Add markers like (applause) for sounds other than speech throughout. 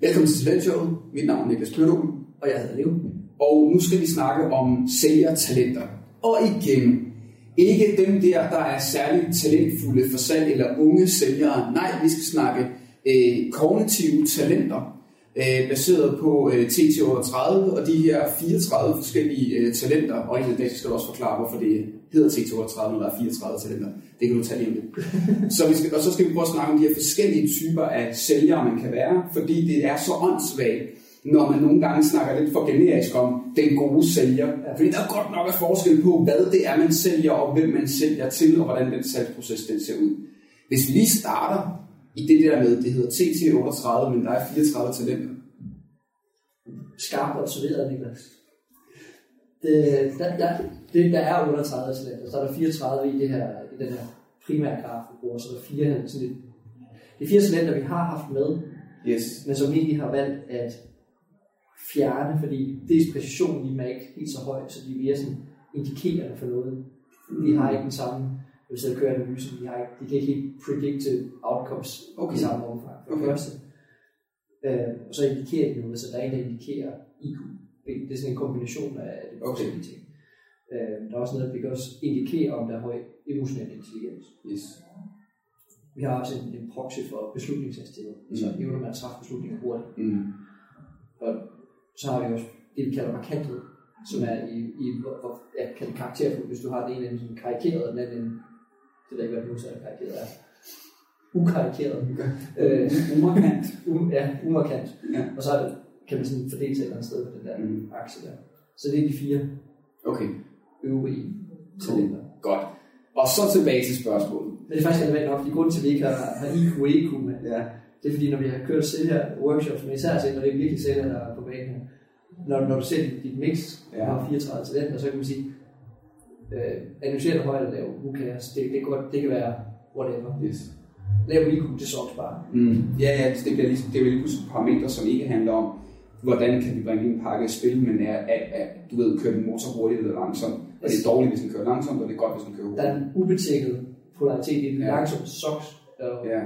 Velkommen til Talentshowet. Mit navn er Niklas Pørdum. Og jeg hedder Leo. Og nu skal vi snakke om sælgertalenter. Og igen, ikke dem der, der er særligt talentfulde for salg eller unge sælgere. Nej, vi skal snakke øh, kognitive talenter, øh, baseret på øh, TT38 og de her 34 forskellige øh, talenter. Og en dag skal du også forklare, hvorfor det hedder TT38, når der er 34 talenter. Det kan du tage lige om lidt. (laughs) så vi skal, og så skal vi prøve at snakke om de her forskellige typer af sælgere, man kan være, fordi det er så åndssvagt, når man nogle gange snakker lidt for generisk om den gode sælger. Ja. Fordi der er godt nok er forskel på, hvad det er, man sælger, og hvem man sælger til, og hvordan den salgsproces den ser ud. Hvis vi lige starter i det der med, det hedder TT38, men der er 34 talenter. Skarpt observeret, Niklas. Det, der, der, det, der er 38 talenter, så er der 34 i, det her, i den her primære graf, vi bruger, så der er fire, sådan lidt, det er fire talenter, vi har haft med, Yes. men som vi egentlig har valgt at fjerne, fordi dels præcisionen i dem er ikke helt så høj, så de er mere sådan indikerende for noget. Vi har ikke den samme, hvis jeg kører analysen, vi har ikke, de kan ikke helt predicte outcomes okay. i samme omfang. For okay. første. Øh, og så indikerer de noget, så der er en, der indikerer IQ. Det er sådan en kombination af de Okay. forskellige ting. Øh, der er også noget, vi kan også indikere, om der er høj emotionel intelligens. yes. Vi har også en, en proxy for beslutningshastighed, mm. så Mm. evner man at træffe beslutninger hurtigt. Mm. Og så har vi også det, vi kalder markanthed, som er i, i hvor, ja, kan karakterfuld, hvis du har den ene sådan karikeret, og den anden det ved jeg ikke, hvad modsatte karikeret er. Ukarikeret. Øh, Umarkant. u, ja, umarkant. Ja. Og så kan man sådan fordele sig et eller andet sted på den der Mm. akse der. Så det er de fire Okay, øvrige talenter. godt. Og så tilbage til spørgsmålet. Men det er faktisk relevant nok, fordi grunden til, at vi ikke har, har IQ og EQ med, Ja. det er fordi, når vi har kørt sælger workshops med især sælger, når det er virkelig sælger, der er på banen her, når, når du ser dit, dit mix, ja. har 34 talenter, så kan man sige, øh, analysere det højt eller lav, who cares, det, det, kan godt, det kan være whatever. Yes. Lav det soks bare. Mm. Ja, ja, det bliver lige, det er lige pludselig parametre, som ikke handler om, hvordan kan vi bringe en pakke i spil, men er, er, er du ved, kører din motor hurtigt eller langsomt. Og det er dårligt, hvis den kører langsomt, og det er godt, hvis den kører Der er hurtigt. en ubetinget polaritet i den Ja. langsomme soks og Ja,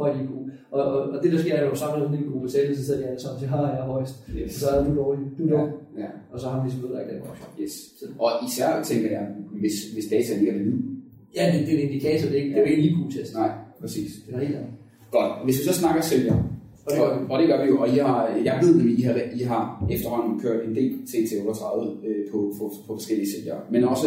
højt IQ. Og, og, og, det der sker, er, at du samler en gruppe sælger, så de alle sammen og siger, har jeg højst. yes. Så er du dårlig, du er Ja, dårlig. Ja, Og så har vi ligesom ødelagt den workshop. yes. Og især tænker jeg, hvis, hvis data ligger ved. Ja, det, det er en indikator, det er ikke, det er ikke en IQ-test. Nej, præcis. Det er helt andet. Godt. Hvis vi så snakker sælger, Og det og, og det gør vi jo, og I har, jeg ved, at I har, I har efterhånden kørt en del TT38 øh, på, på, på forskellige sælgere. Men også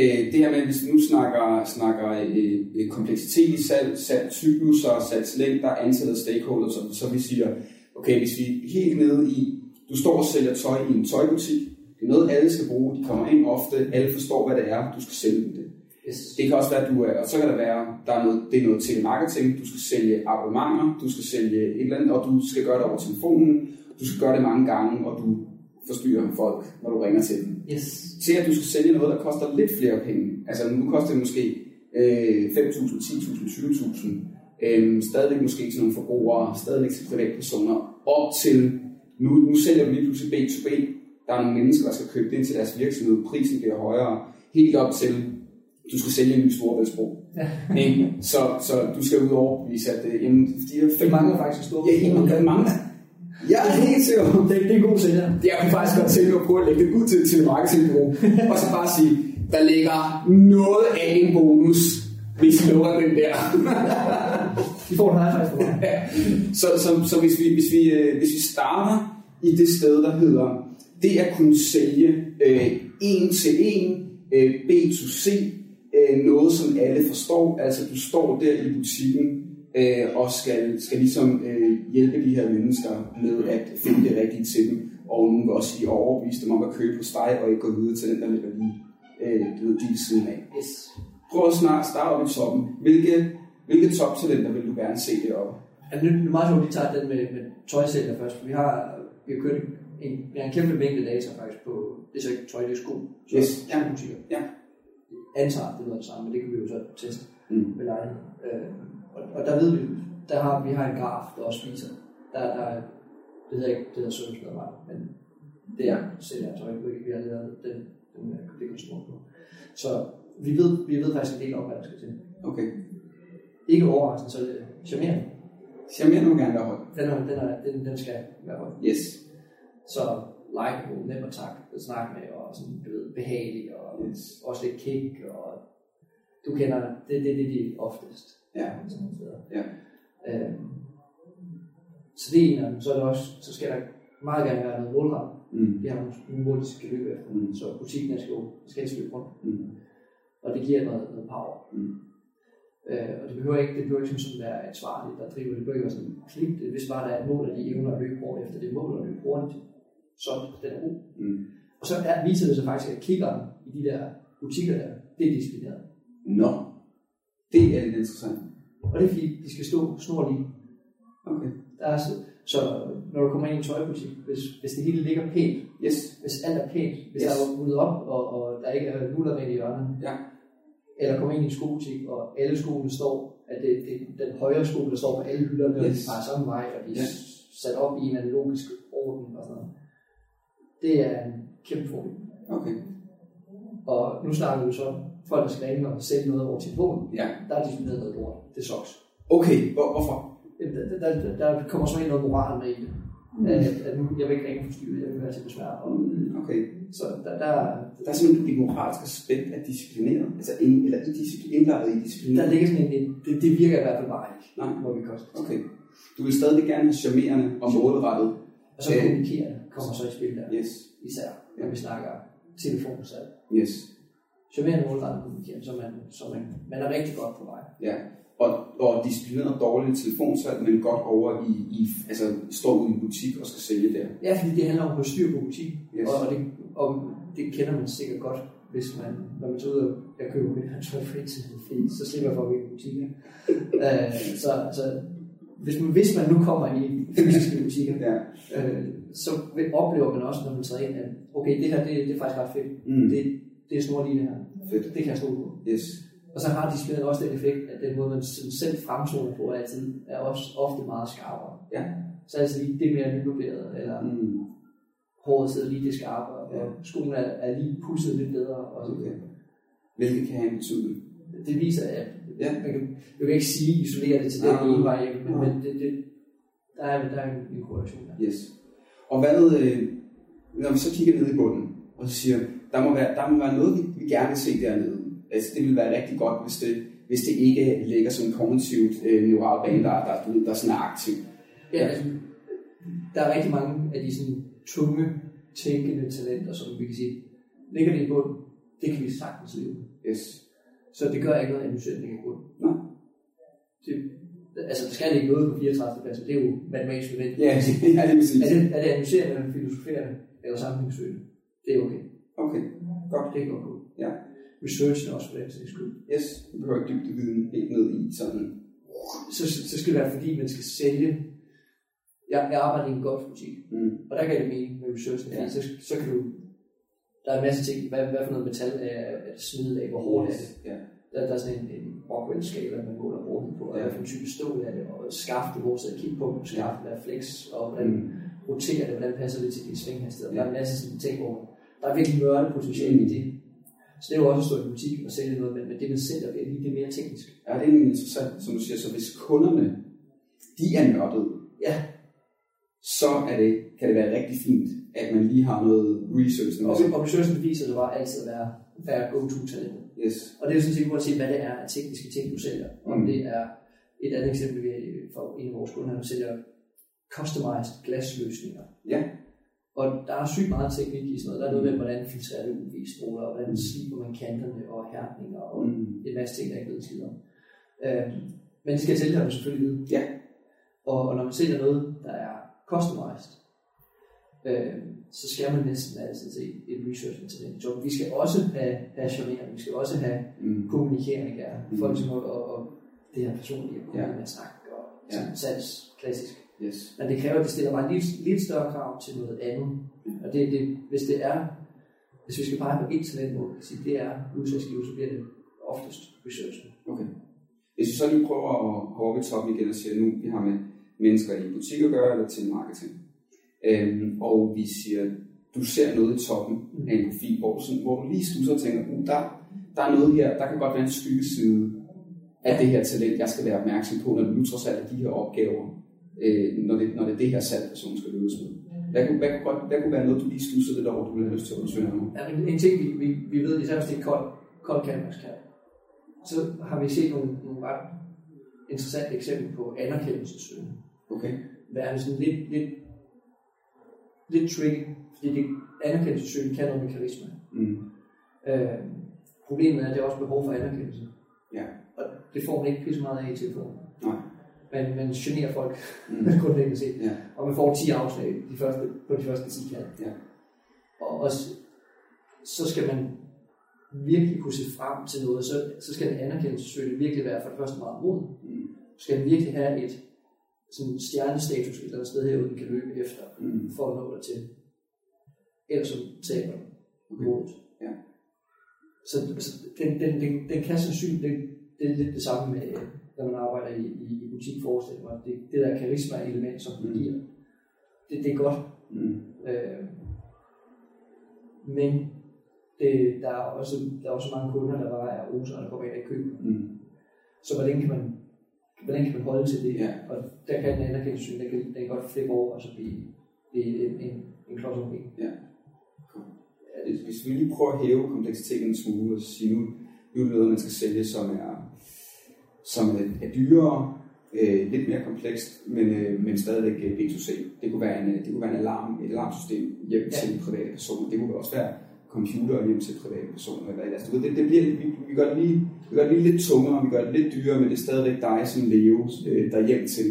øh, det her med, hvis vi nu snakker, snakker øh, øh, kompleksitet i salg, salgscykluser, salgslængder, antallet af stakeholders, så, så vi siger, okay, hvis vi er helt nede i, du står og sælger tøj i en tøjbutik, det er noget, alle skal bruge, de kommer ind ofte, alle forstår, hvad det er, du skal sælge dem det. Yes. Det kan også være, at du er, og så kan det være, der er noget, det er noget telemarketing, du skal sælge abonnementer, du skal sælge et eller andet, og du skal gøre det over telefonen, du skal gøre det mange gange, og du forstyrrer folk, når du ringer til dem. Yes. Til at du skal sælge noget, der koster lidt flere penge. Altså nu koster det måske øh, 5.000, 10.000, 20.000. Øh, stadigvæk måske til nogle forbrugere, stadigvæk til privatpersoner. Op til, nu, nu sælger du lige pludselig B2B. Der er nogle mennesker, der skal købe det ind til deres virksomhed. Prisen bliver højere. Helt op til, du skal sælge en ny storebæltsbro. Ja. (laughs) Så, så du skal ud over vise, at det inden de her Det fem mangler faktisk en stor Ja, helt mange. mange. Jeg er helt sikker på, det, det er god sælger. jeg kunne faktisk godt tænke på at lægge det ud til, til et marketingbureau, og så bare sige, der ligger noget af en bonus, hvis I lukker den der. (laughs) De får en high five. Ja. så, så, så hvis, vi, hvis, vi, øh, hvis vi starter i det sted, der hedder, det at kunne sælge øh, en til en, øh, B2C, øh, noget som alle forstår, altså du står der i butikken øh, og skal, skal ligesom øh, hjælpe de her mennesker med at finde det rigtige til dem, og nogen vil også lige overbevise dem om at købe på steg og ikke gå videre til den, der ligger lige, øh, du ved, ved siden af. Yes. Prøv at snart starte op i toppen. Hvilke, hvilke toptalenter vil du gerne se deroppe? Altså, nu, nu er det meget sjovt, at vi tager den med, med tøjsælger først, for vi har, vi har kørt en, vi har en kæmpe mængde data faktisk på, det er så ikke tøj, det er sko. Så Yes. ja. butikker. Ja. Antager, det er det samme, men det kan vi jo så teste Mm. med lejlighed. Øh, og, og, der ved vi, der har, vi har en graf, der også viser, der, der er, det hedder ikke, det hedder servicemedarbejder, men det er sælger tøj, vi har lavet den, den, den det konstruktion på. Så vi ved, vi ved faktisk en del om, hvad der skal til. Okay. Ikke overraskende, så er det charmerende. Charmerende må gerne være høj. Den, er, den, er, den, den skal være høj. Yes. Så likeable, nem at tak, at snakke med, og sådan, du ved, behagelig, og Yes. også lidt kick, og du kender det, det, det, det er de oftest. Ja. Sådan steder. Ja. Øhm, så det er en af dem. Så, er der også, så skal der meget gerne være noget målrettet. Mm. Vi har nogle, mål, de skal løbe efter. Mm. Så butikken er skal jo skal løbe rundt. Mm. Og det giver noget, noget power. Mm. Øh, og det behøver ikke, det behøver ikke sådan være ansvarligt, der driver det. Det behøver ikke være sådan klip. Hvis bare der er et mål, at de evner at løbe hårdt efter det mål, og løbe hurtigt, så den er god. Mm. Og så er, viser det sig faktisk, at kiggeren i de der butikker der, det er disciplineret. Nå. Det er lidt interessant. Og det er fordi, de skal stå snorlige. Okay. Der er så, så når du kommer ind i en tøjbutik, hvis, hvis det hele ligger pænt, Yes. hvis alt er pænt, hvis Yes. der er ryddet op, og, og der ikke er nuller i hjørnet, Ja. Eller kommer ind i en skobutik, og alle skoene står, at det, det er den højre sko, der står på alle hylderne, og Yes. de peger samme vej, og de er Ja. sat op i en eller anden logisk orden og sådan noget. Det er en kæmpe fordel. Okay. Og nu snakker vi så folk, der skal ringe og sælge noget over telefonen. Ja. Der er disciplineret noget lort. Det er soks. Okay. Hvor, hvorfor? Der, der, der, der kommer så ind noget moral med i det. Mm. At, at nu, jeg vil ikke ringe forstyrre, jeg vil være til besvær. Mm, Okay. så der, der, Der er simpelthen det moralske aspekt af disciplineret. Altså ind, eller indlejret i disciplin. der ligger sådan en, det, det, virker i hvert fald bare ikke, Nej. må vi konstatere. Okay. Du vil stadig gerne have charmerende og målrettet. Og så Øh. kommunikere kommer så i spil der, Yes. især når vi snakker telefonsalg. Yes. Charmerende målrettet kommunikere, så man, så man, man er rigtig godt på vej. Ja. Og, og disciplineret dårligt telefonsalg, men godt over i, i altså står ude i en butik og skal sælge der. Ja, fordi det handler om at holde styr på butikken, Yes. og, og, det, og det kender man sikkert godt, hvis man, når man tager ud og jeg køber mit tøj internet, fordi så slipper jeg for at gå i butikker. uh, så, så hvis, man, hvis man nu kommer i fysiske butikker, Ja. øh, så oplever man også, når man træder ind, at okay, det her det, det er faktisk ret fedt. Mm. Det, det er snorlige det her. Fedt. Det kan jeg stole på. Yes. Og så har disciplinen også den effekt, at den måde, man selv fremtoner på altid, er også ofte meget skarpere. Ja. Så altså lige det mere nybarberet, eller Mm. håret sidder lige det skarpere, og Ja. skoene er, er lige pudset lidt bedre. Og så Okay. Hvilket kan have en betydning. Det viser, at Ja. man kan, jeg kan ikke sige, isolere det til den Nej. ene vej, men, men det, det, der, er, der er en, en korrelation der. Yes. Og hvad, øh, når vi så kigger ned i bunden, og så siger, der må være, der må være noget, vi, vi gerne vil se dernede. Altså, det vil være rigtig godt, hvis det, hvis det ikke ligger som en kognitivt øh, neuralbane, der, der, der, der er sådan er aktiv. Ja, altså, der er rigtig mange af de sådan, tunge, tænkende talenter, som vi kan sige, ligger det i bunden, det kan vi sagtens leve. Yes. Så det gør ikke noget, at analysere ligger i bunden. Nå. Det, altså, der skal ikke noget på 34. pladsen, det er jo matematisk nødvendigt. Ja, (laughs) ja, det er præcis. Er det, er det analyserende, filosoferende, eller sammenhængssøgende? Det er okay. Okay, godt. Det kan godt. Ja. Researchen også for den sags skyld. Yes, du behøver ikke dybde viden helt ned i sådan. Så, så skal det være, fordi man skal sælge. Jeg, jeg arbejder i en golfbutik, Mm. og der kan det mening med researchen, Ja. så, så kan du, der er en masse ting, hvad, hvad for noget metal er, er det smidet af, hvor hårdt er det. Ja. Der, der er sådan en, en Rockwell-skala, man måler hården på, og hvad for en type stål er det, og skaftet, hvor sidder kig på, skaftet er flex, og hvordan Mm. roterer det, hvordan passer det til din svinghastighed. Ja. Der er en masse sådan ting, hvor der er virkelig mørke potentiale i det. Så det er jo også at stå i butik og sælge noget, men, men det man sælger, det er lige det mere teknisk. Ja, det er interessant, som du siger. Så hvis kunderne, de er nørdet, Ja, så er det, kan det være rigtig fint, at man lige har noget research. og, og researchen viser det bare altid at være, være go-to-talentet. Yes. Og det er jo sådan set uanset, hvad det er af tekniske ting, du sælger. Om Mm. det er et andet eksempel, vi har for en af vores kunder, han sælger customized glasløsninger. Ja. Og der er sygt meget teknik i sådan noget. Der er noget med, hvordan filtrerer det UV-stråler, hvordan sliber man kanterne og hærtninger, og Mm. en masse ting, der ikke ved skid om. Øh, men det skal sælgerne selvfølgelig vide. Ja. Og, og når man sælger noget, der er customized, øh, så skal man næsten altid se et research til den job. Vi skal også have, have charmerende, vi skal også have Mm. kommunikerende gerne. Mm. Folk som og, og det her personlige, og Ja. snakke, og Ja. ja. salgs, klassisk. Yes. Men det kræver, at det stiller bare lidt, lidt større krav til noget andet. Og det, det, hvis det er, hvis vi skal pege på et talentmål, sige, det er udsatsgiver, så bliver det oftest researchen. Okay. Hvis vi så lige prøver at hoppe i toppen igen og siger, nu vi har med mennesker i butik at gøre, eller til marketing. Øhm, og vi siger, du ser noget i toppen af en profil, hvor, sådan, hvor du lige stusser og tænker, uh, der, der er noget her, der kan godt være en skyggeside af det her talent, jeg skal være opmærksom på, når du nu trods alt de her opgaver, øh, når, det, når det er det her salg, personen skal løses med. Hvad kunne, hvad, kunne, godt- hvad kunne være noget, du lige stussede lidt over, du ville have lyst til at undersøge nu? Ja, men en ting, vi, vi, vi ved, især hvis det er kold, kold canvaskab, så har vi set nogle, nogle ret interessante eksempler på anerkendelsessøgning. Okay. Være sådan lidt, lidt, lidt tricky, fordi det anerkendelsessøgning kan noget med karisma. Mm. Øh, problemet er, at det er også behov for anerkendelse. Ja. Og det får man ikke pisse meget af i telefonen. Nej. Man, man generer folk Mm. (laughs) grundlæggende set. Ja. Og man får 10 afslag de første, på de første 10 kald. Ja. Og også, så skal man virkelig kunne se frem til noget, så, så skal en anerkendelsesøgning virkelig være for det første meget mod. Mm. Skal den virkelig have et sådan stjernestatus et eller andet sted herude, den kan løbe efter, Mm. for at nå til. Ellers så taber den Okay. modet. Ja. Så, så den, den, den, den kan sandsynligt, det, det er lidt det samme med, når man arbejder i, i, i butik, forestiller mig. Det, det der karisma-element, som det Mm. giver, det, det er godt. Mm. Øh, men det, der, er også, der er også mange kunder, der bare er oser, der kommer ind og køber. Mm. Så hvordan kan man, hvordan kan man holde til det? Ja. Og der kan en anerkendelse, den kan, den kan godt flippe over og så blive, blive en, en, en klods om ben. Hvis- Hvis vi lige prøver at hæve kompleksiteten en smule og sige, nu, nu er det noget, man skal sælge, som er, som er, er dyrere, øh, lidt mere komplekst, men, øh, men stadigvæk øh, B2C. Det kunne være en, øh, det kunne være en alarm, et alarmsystem hjem Ja. til private personer. Det kunne også være computer hjem til private personer. Eller, altså, du ved, det, det bliver, vi, vi, gør det lige, vi gør det lige lidt tungere, vi gør det lidt dyrere, men det er stadigvæk dig som Leo, øh, der er hjem til,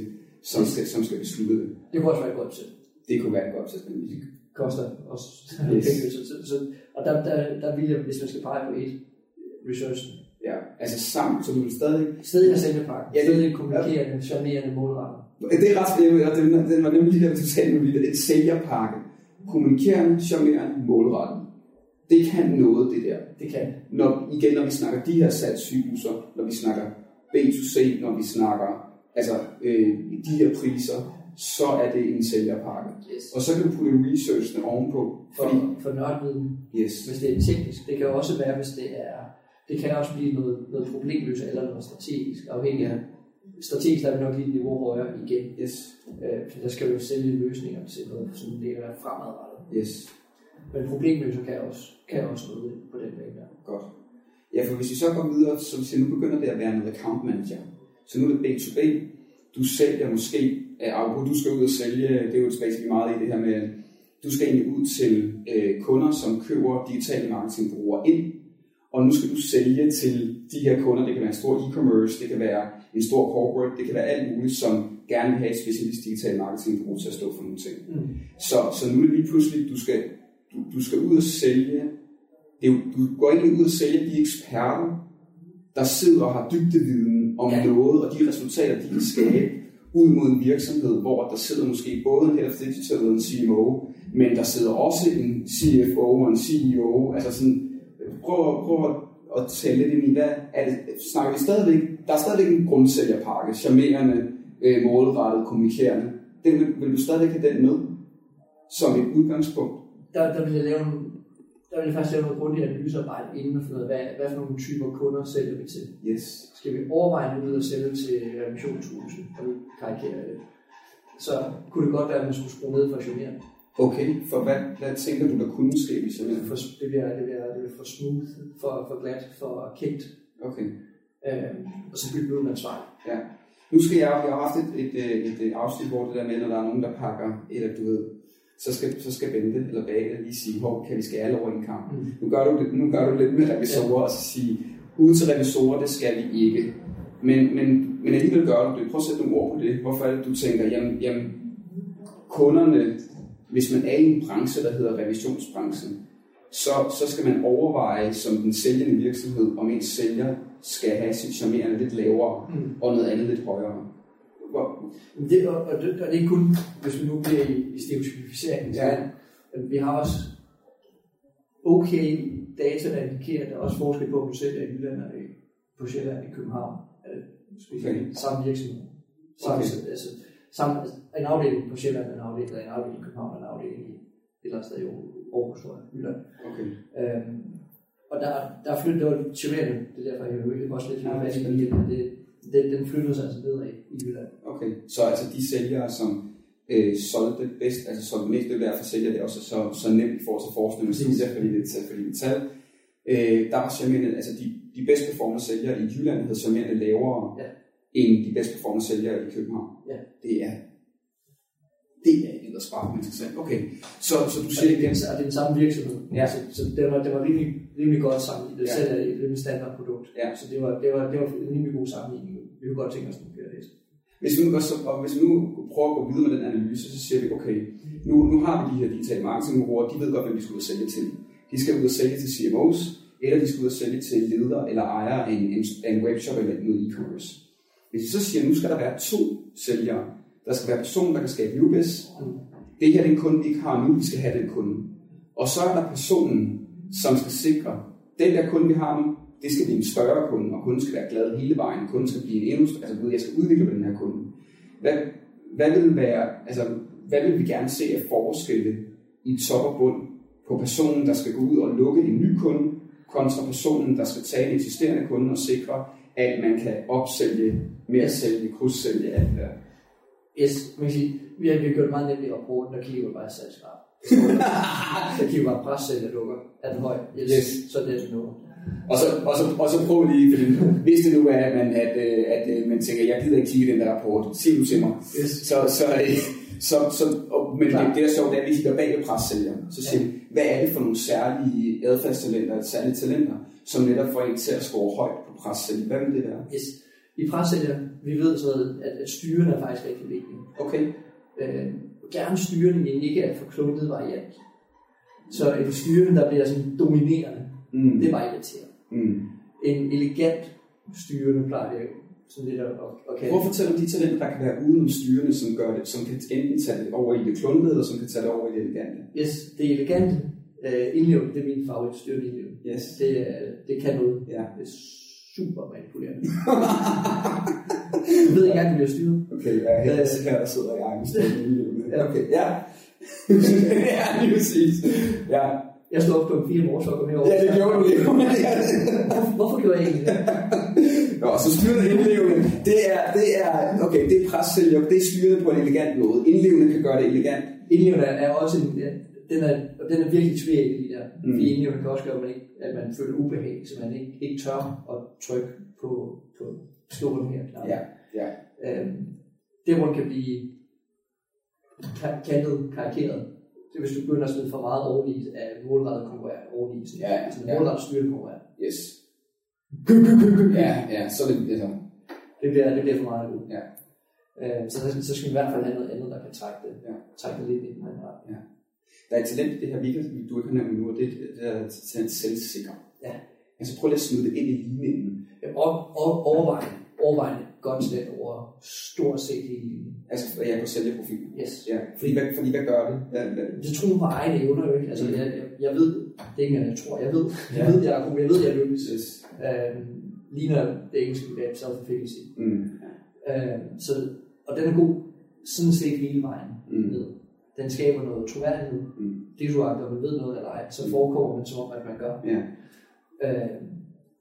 som skal, som skal beslutte det. Det kunne også være et godt til. Det kunne være et godt sæt, men vi koster også Yes. penge. Så, så, så, og der, der, der vil jeg, hvis man skal pege på et, research. Ja, altså sammen, så du vil stadig... Stadig har sælgepakken. Ja, Ja, det- stadig kommunikerende, charmerende målrettet. Det er ret spændende, og den, den var nemlig lige der, du sagde nu lige, et sælgerpakke. Kommunikerende, charmerende, målrettet. Det kan noget, det der. Det kan. Når, igen, når vi snakker de her salgscykluser, når vi snakker B2C, når vi snakker altså, øh, de her priser, så er det en sælgerpakke. Yes. Og så kan du putte researchene ovenpå, fordi, For, for nørdviden, yes, hvis det er teknisk. Det kan også være, hvis det er... Det kan også blive noget, noget problemløse eller noget strategisk, afhængig af... Strategisk er vi nok lige et niveau højere igen. yes, Øh, for der skal jo sælge løsninger til noget, som det er fremadrettet. yes. Men problemløser kan også, kan også noget på den vej der. Godt. Ja, for hvis vi så går videre, så hvis nu begynder det at være noget account manager. Så nu er det B2B. Du sælger måske, ja, du skal ud og sælge, det er jo basically meget i det her med, du skal egentlig ud til øh, kunder, som køber digitale marketingbrugere ind, og nu skal du sælge til de her kunder, det kan være en stor e-commerce, det kan være en stor corporate, det kan være alt muligt, som gerne vil have et specialist digital marketingbureau til at stå for nogle ting. Mm. Så, så nu er det lige pludselig, du skal, du, du skal ud og sælge. Det er du går egentlig ud og sælge de eksperter, der sidder og har dybdeviden om ja. noget, og de resultater, de kan skabe ud mod en virksomhed, hvor der sidder måske både en head of digital og en CMO, men der sidder også en CFO og en CEO. Altså sådan, prøv, at- prøv at, at lidt ind i, hvad er det, snakker vi stadigvæk, der er stadigvæk en grundsælgerpakke, charmerende, øh, målrettet, kommunikerende. Den vil, vil du stadigvæk have den med som et udgangspunkt? der, der vil jeg lave en, der vil jeg faktisk lave noget grundigt analysearbejde inden og finde ud af, hvad, hvad for nogle typer kunder sælger vi til. Yes. Skal vi overveje nu ud at sælge til revisionshuset, og nu karikerer det, så kunne det godt være, at man skulle skrue ned for charmerende. Okay, for hvad, hvad tænker du, der kunne ske, hvis jeg For, det, bliver, det, bliver, det bliver for smooth, for, for glat, for kægt, Okay. øh, og så bygger vi ud med ansvar. Ja. Nu skal jeg, jeg har haft et, et, et, et, et afsnit, hvor det der med, når der er nogen, der pakker, eller du ved, så skal, så skal Bente eller Bate lige sige, hvor kan vi skære alle over en kamp. Mm. Nu gør du det, nu gør du lidt med revisorer, og så sige, ud til revisorer, det skal vi ikke. Men, men, men alligevel gør du det. Prøv at sætte nogle ord på det. Hvorfor er det, du tænker, jamen, jamen kunderne, hvis man er i en branche, der hedder revisionsbranchen, så, så skal man overveje som den sælgende virksomhed, om ens sælger skal have sit charmerende lidt lavere, Mm. og noget andet lidt højere. Hvor, Det, og, og, det, og det er ikke kun, hvis vi nu bliver i, i stereotypificeringen, Ja. vi har også okay data, der indikerer, at der er også forskel på, om du sælger i Jylland og på Sjælland i København. Specifikt Okay. samme virksomhed. Samme, Okay. altså, samme, altså, en afdeling på Sjælland, en afdeling, en afdeling i København, afdeling i et eller andet sted i Aarhus, tror jeg, Jylland. okay. Øhm, og der, der er flyttet, det var charmerende, det er derfor, jeg vil også lidt Ja, fast i det det. Det, den, flyttede sig altså nedad i Jylland. Okay, så altså de sælgere, som øh, solgte bedst, altså solgte mest, det er for sælger, det er også så, så nemt forhold til forskning og studier, fordi det er fordi det tal. Øh, der var charmerende, altså de, de bedst performende sælgere i Jylland havde charmerende lavere Ja. end de bedst performende sælgere i København. Ja. Det er det er edderspark interessant. Okay, så, så du siger igen, det er den samme virksomhed. Ja. Så, så det, var, det var rimelig, rimelig godt sammenlignet. Det Ja. selv er et rimelig standard produkt. Ja. Så det var, det, var, det var en rimelig god sammenligning. Vi kunne godt tænke os af det. Hvis vi nu, også, og hvis vi nu prøver at gå videre med den analyse, så siger vi, okay, nu, nu har vi de her digitale marketingbureauer, de ved godt, hvem de skal ud og sælge til. De skal ud og sælge til CMOs, eller de skal ud og sælge til ledere eller ejere af en, en, en webshop eller noget e-commerce. Hvis vi så siger, at nu skal der være to sælgere, der skal være personen, der kan skabe new biz. Det her er den kunde, vi ikke har nu, vi skal have den kunde. Og så er der personen, som skal sikre, den der kunde, vi har nu, det skal blive en større kunde, og kunden skal være glad hele vejen. Kunden skal blive en endnu større, altså jeg skal udvikle den her kunde. Hvad, hvad vil være, altså, hvad vil vi gerne se af forskelle i top og bund på personen, der skal gå ud og lukke en ny kunde, kontra personen, der skal tage en eksisterende kunde og sikre, at man kan opsælge, mere sælge, krydssælge, alt det der. Yes, man kan sige, vi har, gjort det meget nemt i rapporten, der kigger bare i salgsgrad. (laughs) der kigger bare pressælger dukker. Er den høj? Yes. Yes. Så er det nu. Og så, og så, og så prøv lige, fordi hvis det nu er, at man, at, øh, at, øh, man tænker, jeg gider ikke kigge i den der rapport, sig du til mig. Yes. Så, så, øh, så, så og, men det, Klar. det, der er sjovt, det at vi kigger bag ved pressælgere. Så siger vi, hvad er det for nogle særlige adfærdstalenter, særlige talenter, som netop får en til at score højt på pressælger? Hvad vil det være? Yes. I pressælger, vi ved så, at, at styrene er faktisk rigtig vigtige. Okay. Øh, gerne styrende, men ikke er for klunket variant. Så en styrende, der bliver sådan dominerende, Mm. det er bare irriterende. Mm. En elegant styrende plejer vi sådan lidt at, at, at kalde Prøv at fortælle om de talenter, der kan være uden styrende, som, gør det, som kan enten tage det over i det kluntede, eller som kan tage det over i det elegante. Yes, det elegante. Uh, indlevende, det er min favorit, styrende indlevende. Yes. Det, er- det kan noget. Ja. Det super manipulerende. du ved ikke engang, du bliver styret. Okay, ja, her, Øh. her der sidder jeg i stedet. (laughs) Ja. Okay, ja. (laughs) ja, lige præcis. Ja, Jeg stod op klokken 4 i morges at gå herover. ja det gjorde du lige. (laughs) Hvorfor, hvorfor gjorde jeg egentlig det? Nå, så styrende indlevende, det er, det er, okay, det er pressælger, det er styrende på en elegant måde. Indlevende kan gøre det elegant. Indlevende er også en, den er, og den er virkelig tvivl i der. Mm. Fordi indlevende kan også gøre, at man, ikke, at man føler ubehag, så man ikke, ikke tør at trykke på, på stolen her. Klar. Ja, ja. Øhm, det, hvor det kan blive ka- kantet, karikeret, det er, hvis du begynder at smide for meget overvis af målrettet konkurrent overvis. Ja, ja, Altså ja. målrettet styret konkurrent. Yes. Ja, ja, så er det, altså, Det bliver, det bliver for meget god. Ja. Øh, så, så skal vi i hvert fald have noget andet, der kan trække det, Ja. trække det lidt i den anden retning. Der er et talent i det her, kan, du ikke har nævnt nu, og det, det er talent selvsikker. Ja. Altså prøv lige at smide det ind i ligningen. Og, og overvejende, overvejende godt slet over stort set hele linjen. Altså, jeg på sælgerprofilen. Yes. Ja, fordi hvad, fordi hvad gør det? Hvad, hvad, Jeg tror på egne evner jo ikke. Altså, Mm. jeg, jeg, jeg ved, det er ikke jeg tror, jeg ved, jeg Ja. ved, jeg er god, jeg ved, jeg lykkes. yes. Øhm, ligner det engelske begreb self-efficacy. mm. Øhm, så, og den er god sådan set hele vejen Mm. ned. Den skaber noget troværdighed. Mm. Det jo at man ved noget eller ej, så forekommer man som om, at man gør. Ja. Øh,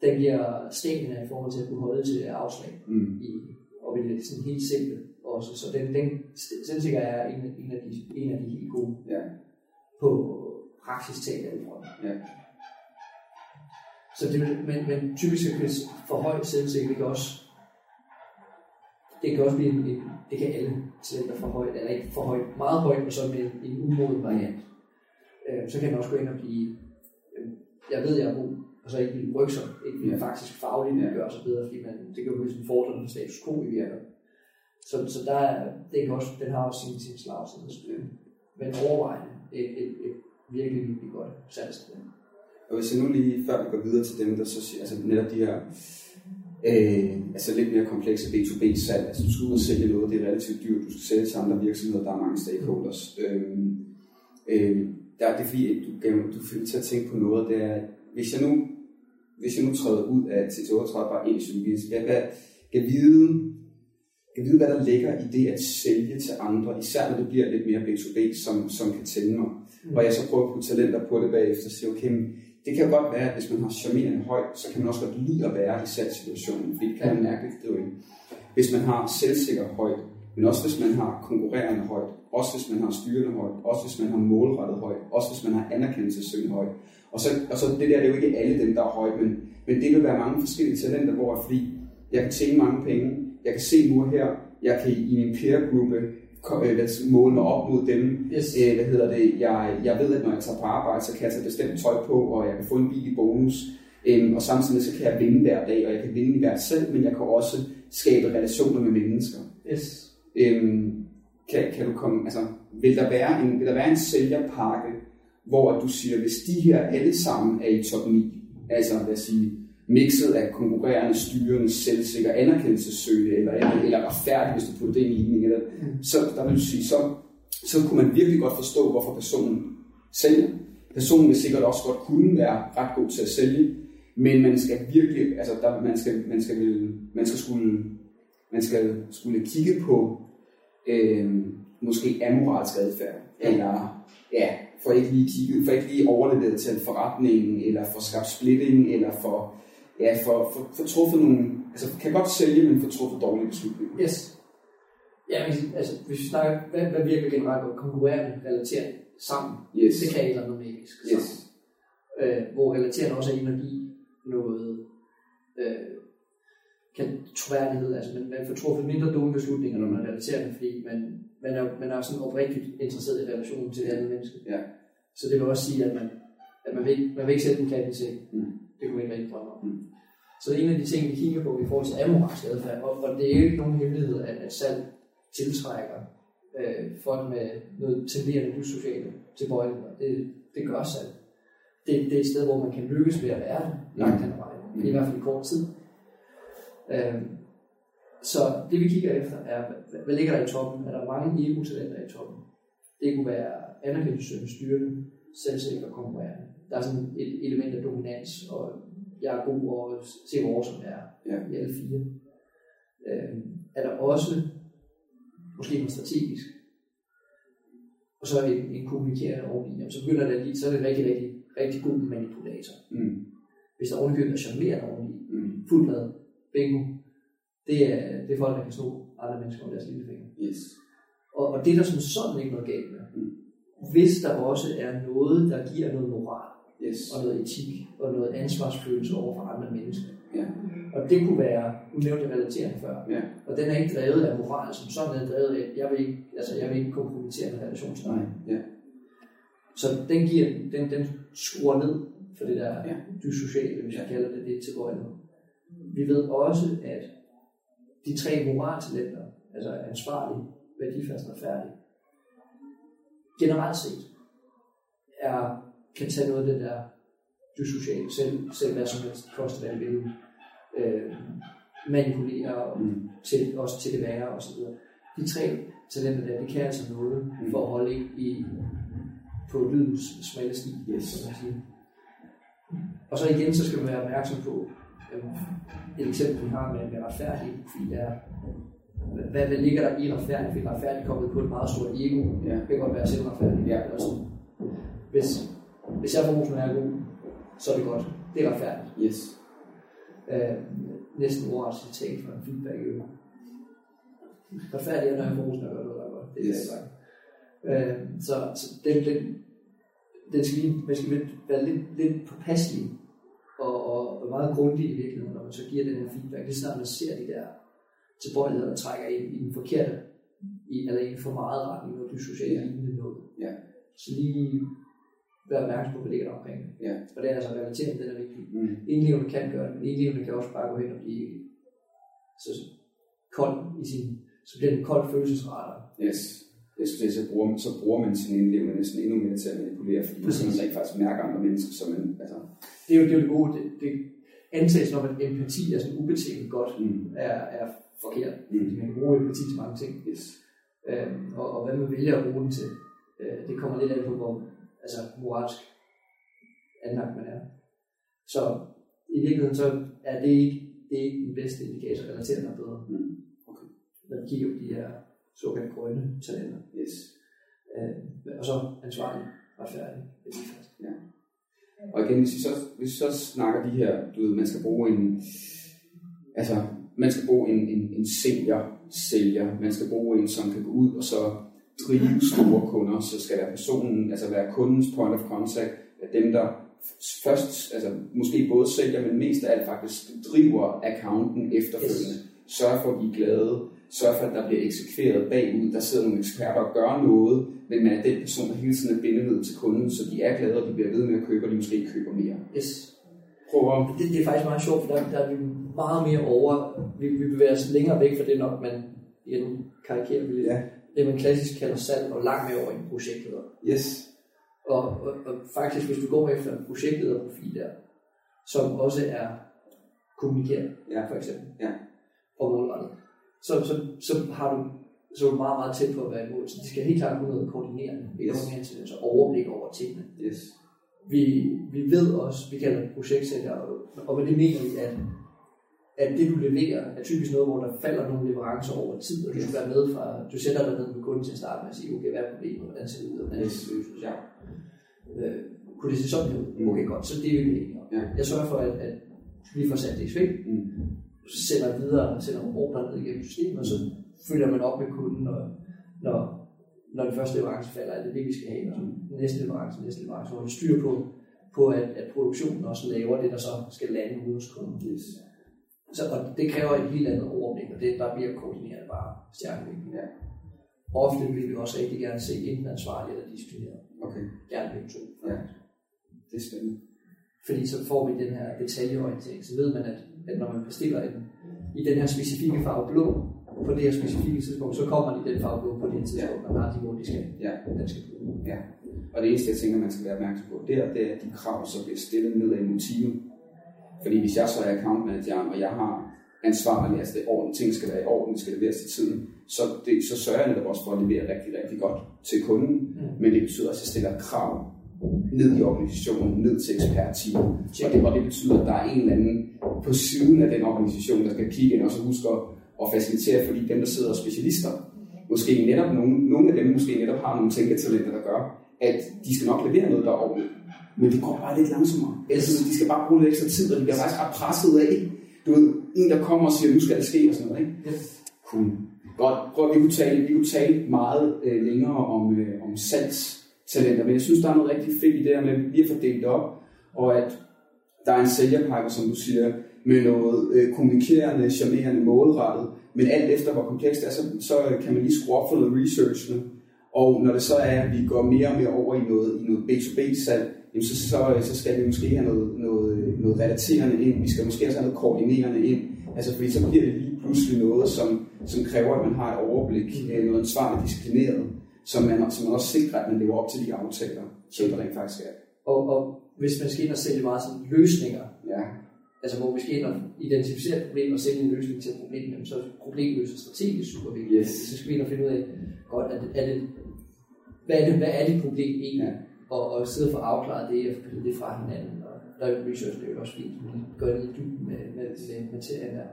den giver stamina i forhold til at kunne holde til afslag Mm. i, og vil det sådan helt simple også. Så den, den selvsikker er en, en, af de, en af de helt gode Ja. på praksis talt alle fronter. Så det, men, men typisk er det for højt selvsikker, det kan også det kan også blive en, en det kan alle talenter for højt, eller ikke for højt, meget højt, og så med en, en umoden variant. Øh, så kan den også gå ind og blive, øh, jeg ved, jeg er god, og så ikke blive sig, ikke blive Ja. faktisk fagligt, Ja. gør sig bedre, fordi man, det kan jo blive sådan fordre, når status quo i virker. Så, så der er, det kan også, den har også sin, sin slagside. Men overvejende et, et, et virkelig, virkelig godt salgstalent. Og hvis jeg nu lige, før vi går videre til dem, der så siger, altså netop de her øh, altså lidt mere komplekse B2B-salg, altså du skal ud og sælge noget, det er relativt dyrt, du skal sælge til andre virksomheder, der er mange stakeholders. Øh, øh, der er det fordi, du, du mig til at tænke på noget, det er, hvis jeg nu, hvis jeg nu træder ud af TT38 bare en psykologi, så jeg kan, kan vide, kan vide, hvad der ligger i det at sælge til andre, især når det bliver lidt mere B2B, som, som kan tænde mig. Mm. Og jeg så prøver at putte talenter på det bagefter og sige, okay, det kan jo godt være, at hvis man har charmerende højt, så kan man også godt lide at være i salgssituationen, fordi det kan man mærkeligt drive ind. hvis man har selvsikker højt, men også hvis man har konkurrerende højt, også hvis man har styrende højt, også hvis man har målrettet højt, også hvis man har anerkendelsessøgende højt. Og så, og så det der, det er jo ikke alle dem, der er højt, men, men det vil være mange forskellige talenter, hvor fordi jeg kan tjene mange penge, jeg kan se nu her, jeg kan i min peer-gruppe øh, måle mig op mod dem. Yes. Øh, hvad hedder det? Jeg, jeg ved, at når jeg tager på arbejde, så kan jeg tage bestemt tøj på, og jeg kan få en bil i bonus. Øhm, og samtidig så kan jeg vinde hver dag, og jeg kan vinde i hvert selv, men jeg kan også skabe relationer med mennesker. Yes. Øhm, kan, kan du komme, altså, vil der være en, vil der være en sælgerpakke, hvor du siger, hvis de her alle sammen er i top 9, altså lad os sige, mixet af konkurrerende, styrende, selvsikker, anerkendelsessøgende, eller, eller, eller retfærdig, hvis du putter det i ligning, eller, mm. så der vil du sige, så, så kunne man virkelig godt forstå, hvorfor personen sælger. Personen vil sikkert også godt kunne være ret god til at sælge, men man skal virkelig, altså der, man skal, man skal, man skal skulle, man skal skulle kigge på øh, måske amoralsk adfærd, eller ja, for ikke lige kigget, for ikke lige overleveret til forretningen, eller for skabt splitting, eller for, ja, for, for, for truffet nogle, altså kan godt sælge, men for truffet dårlige beslutninger. Yes. Ja, men, altså, hvis vi snakker, hvad, hvad virker generelt godt konkurrerende, relaterende sammen, Yes. det kan et eller andet magisk Yes. Øh, hvor relaterende også er give noget øh, kan troværdighed, altså man, man får truffet mindre dumme beslutninger, når man er relaterende, fordi man, man, er, man er sådan oprigtigt interesseret i relationen til det andet menneske. Ja. Så det vil også sige, at man, at man, vil, man vil ikke sætte en kat i seng. Mm. Det kunne man ikke rigtig drømme. Mm. Så en af de ting, vi kigger på i forhold til amoralsk adfærd, og, og det er jo ikke nogen hemmelighed, at, at salg tiltrækker øh, folk med noget tenderende dysociale tilbøjeligheder. Det, det gør salg. Det, det er et sted, hvor man kan lykkes ved at være det langt hen ad vejen. Mm. I hvert fald i kort tid. Øhm, så det vi kigger efter er, hvad, ligger der i toppen? Er der mange ego-talenter i toppen? Det kunne være anerkendelsesøgende, styrende, selvsikker og konkurrerende. Der er sådan et element af dominans, og jeg er god og se hvor som jeg er Ja. i alle fire. Øhm, er der også måske noget strategisk, og så en, en kommunikerende oveni, jamen, så begynder det lige, så er det rigtig, rigtig, rigtig god manipulator. Mm. Hvis der ovenikøbet er charmerende oveni, Mm. fuld med bingo, det er, det er folk, der kan sno andre mennesker om deres lillefinger. Yes. Og, og det er der som sådan ikke noget galt med. Mm. Hvis der også er noget, der giver noget moral, Yes. og noget etik, og noget ansvarsfølelse over for andre mennesker. Ja. Og det kunne være, nu nævnte jeg relatering før, Ja. og den er ikke drevet af moral som sådan, den er drevet af, jeg vil ikke, altså jeg vil ikke kompromittere en relation til dig. Ja. Så den, giver, den, den skruer ned for det der Ja. dysociale, hvis Ja. vi kalder det det til Vi ved også, at de tre moraltalenter, altså ansvarlig, værdifast og færdig, generelt set er, kan tage noget af det der dysociale, selv, selv hvad som helst, koste hvad det vil, øh, manipulere Mm. til, også til det værre og så videre. De tre talenter der, det kan altså noget Mm. for at holde i, i på lydens smalle sti, Yes. som man siger. Og så igen, så skal man være opmærksom på, øhm, et eksempel, vi har med, med retfærdig profil er, hvad, hvad ligger der i retfærdig? Fordi retfærdig koblet på et meget stort ego. Ja. Det kan godt være selvretfærdig. Ja. Eller sådan. Hvis, hvis jeg får rosen, er god, så er det godt. Det er retfærdigt. Yes. Øh, næsten ordret citat fra en feedback i øvrigt. Retfærdig er, når jeg får rosen, og gør noget, der er godt. Det er Yes. jeg øh, Så, så den, den, den skal lige, man skal være lidt, lidt påpasselig og, og, og meget grundig i virkeligheden, når man så giver den her feedback. Det er snart, man ser de der tilbøjeligheder, der trækker ind i den forkerte, i, eller i en for meget retning, når du socialt lignende noget. Ja. Så lige være opmærksom på, der omkring det. Ja. Og det er altså relatering, den er vigtig. Mm. Indlevende kan gøre det, men indlevende kan også bare gå hen og blive så kold i sin, så bliver den kold følelsesradar. Yes. Jeg sige, så bruger, så bruger man sin indlevende næsten endnu mere til at manipulere, fordi Præcis. man rent faktisk mærker andre mennesker, som man, altså, Det er jo det, er jo det gode. Det, det antages, når man empati er sådan ubetinget godt, mm. er, er forkert. Mm. Man kan bruge empati til mange ting. Yes. Øhm, og, og hvad man vælger at bruge den til, øh, det kommer lidt af på, hvor altså, moralsk anlagt man er. Så i virkeligheden så er det ikke, det er ikke den bedste indikator, at relatere noget bedre. Mm. Okay. Når vi kigger på de her såkaldt grønne talenter. Yes. Øh, og så ansvarlig, retfærdig, værdifast. Og igen, hvis vi så, hvis vi så snakker de her, du ved, man skal bruge en, altså, man skal bruge en, en, en senior sælger, man skal bruge en, som kan gå ud og så drive store kunder, så skal være personen, altså være kundens point of contact, at dem, der først, altså måske både sælger, men mest af alt faktisk driver accounten efterfølgende. Yes. Sørg for, at de er glade, sørg for, at der bliver eksekveret bagud, der sidder nogle eksperter og gør noget, men man er den person, der hele tiden er bindeled til kunden, så de er glade, og de bliver ved med at købe, og de måske køber mere. Yes. Prøv at... Det, det er faktisk meget sjovt, for der, der er vi meget mere over, vi, vi bevæger os længere væk fra det nok, man igen karikerer vil ja. Det man klassisk kalder salg, og langt mere over i en projektleder. Yes. Og, og, og, faktisk, hvis du går efter en projektlederprofil der, som også er kommunikeret, ja. for eksempel, ja. og målrettet, så, så, så har du så er du meget, meget tæt på at være i mål. Så det skal helt klart kunne noget koordinerende, yes. så overblik over tingene. Yes. Vi, vi ved også, vi kalder det projektsælger, og, og med det mener vi, at, at det du leverer er typisk noget, hvor der falder nogle leverancer over tid, og du skal være med fra, du sætter dig ned med kunden til at starte med at sige, okay, hvad er problemet, hvordan ser det ud, og hvordan yes. det løses, ja. Øh, kunne det se sådan ud? Mm. Okay, godt, så det er vi enige om. Ja. Jeg sørger for, at, at vi får sat det i sving, mm. så sender videre, sender ordre ned igennem systemet, og så følger man op med kunden, når, når, når den første leverance falder, er det det, vi skal have, og næste leverance, næste leverance, og styr på, på at, at produktionen også laver det, der så skal lande ude hos kunden. Yes. Så, og det kræver et helt andet overblik, og det, der bliver koordineret bare stærkt. Ja. Ofte vil vi også rigtig gerne se enten ansvarlig eller disciplineret. Okay. Gerne begge to. Ja. Det er spændende. Fordi så får vi den her detaljeorientering, så ved man, at, at når man bestiller en, i den her specifikke farve blå, på det her specifikke tidspunkt, så kommer de den farve på det her tidspunkt, man har de mål, de skal, ja. den skal bruge. Ja. Og det eneste, jeg tænker, man skal være opmærksom på, det er, det er de krav, som bliver stillet ned i motivet. Fordi hvis jeg så er account manager, og jeg har ansvarlig, altså det orden, ting skal være i orden, skal leveres til tiden, så, det, så sørger jeg netop også for at levere rigtig, rigtig godt til kunden. Mm. Men det betyder også, at jeg stiller krav ned i organisationen, ned til ekspertteamet. Og det, og det betyder, at der er en eller anden på siden af den organisation, der skal kigge ind og så huske at facilitere, fordi dem, der sidder og specialister, måske netop nogle, nogle af dem måske netop har nogle tænketalenter, der gør, at de skal nok levere noget, der er ordentligt. Men det går bare lidt langsommere. Ellers de skal bare bruge lidt ekstra tid, og de bliver faktisk ret presset af. Du ved, en der kommer og siger, nu skal det ske og sådan noget. Ikke? Yes. Cool. Godt. Prøv, vi kunne tale, vi kunne tale meget øh, længere om, øh, om salgstalenter, men jeg synes, der er noget rigtig fedt i det her med, at vi har fordelt det op, og at der er en sælgerpakke, som du siger, med noget øh, kommunikerende, charmerende, målrettet. Men alt efter, hvor komplekst det er, så, så kan man lige skrue op for noget research. Og når det så er, at vi går mere og mere over i noget, i noget B2B-salg, jamen så, så, så skal vi måske have noget, noget, noget relaterende ind. Vi skal måske også have noget koordinerende ind. Altså fordi så bliver det lige pludselig noget, som, som kræver, at man har et overblik, øh, noget ansvarligt disciplineret, som man, som man også sikrer, at man lever op til de aftaler, som der rent faktisk er. Og, og hvis man skal ind og sælge meget sådan løsninger, ja altså hvor vi skal ind og identificere et problem og sælge en løsning til et problem, så er problemløser strategisk super vigtigt. Yes. Så skal vi ind og finde ud af, godt, er det, er det, hvad, er det, hvad er det problem egentlig? Ja. Og, og sidde for at afklare det og få det fra hinanden. Og der er jo research, det er jo også fint, at går ind i dybden med, med, med materien der.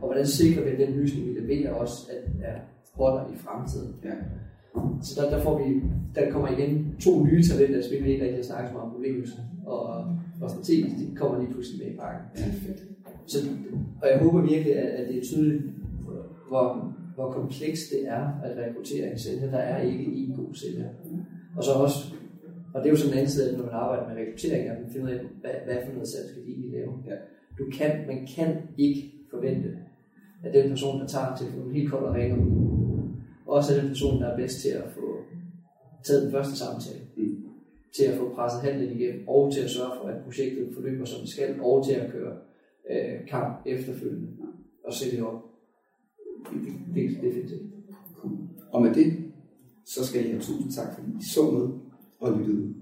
Og hvordan sikrer vi, at den løsning, vi leverer, også at, er holder i fremtiden? Ja. Så der, der, får vi, der kommer igen to nye talenter, altså vi ikke rigtig snakke så meget om problemløsning. Og og strategisk, de kommer lige pludselig med i pakken. Ja, fedt. Så, og jeg håber virkelig, at, at det er tydeligt, hvor, hvor komplekst det er at rekruttere en sælger. Der er ikke én god sælger. Og så også, og det er jo sådan en anden side, når man arbejder med rekruttering, at man finder ud af, hvad, hvad for noget salg skal de egentlig lave. Ja. Du kan, man kan ikke forvente, at den person, der tager telefonen helt koldt og ringer ud, også er den person, der er bedst til at få taget den første samtale. Mm til at få presset handlen igennem, og til at sørge for, at projektet forløber som det skal, og til at køre øh, kamp efterfølgende og sætte op. Det, det, det, det det. Cool. Og med det, så skal jeg have tusind tak, fordi I så med og lyttede.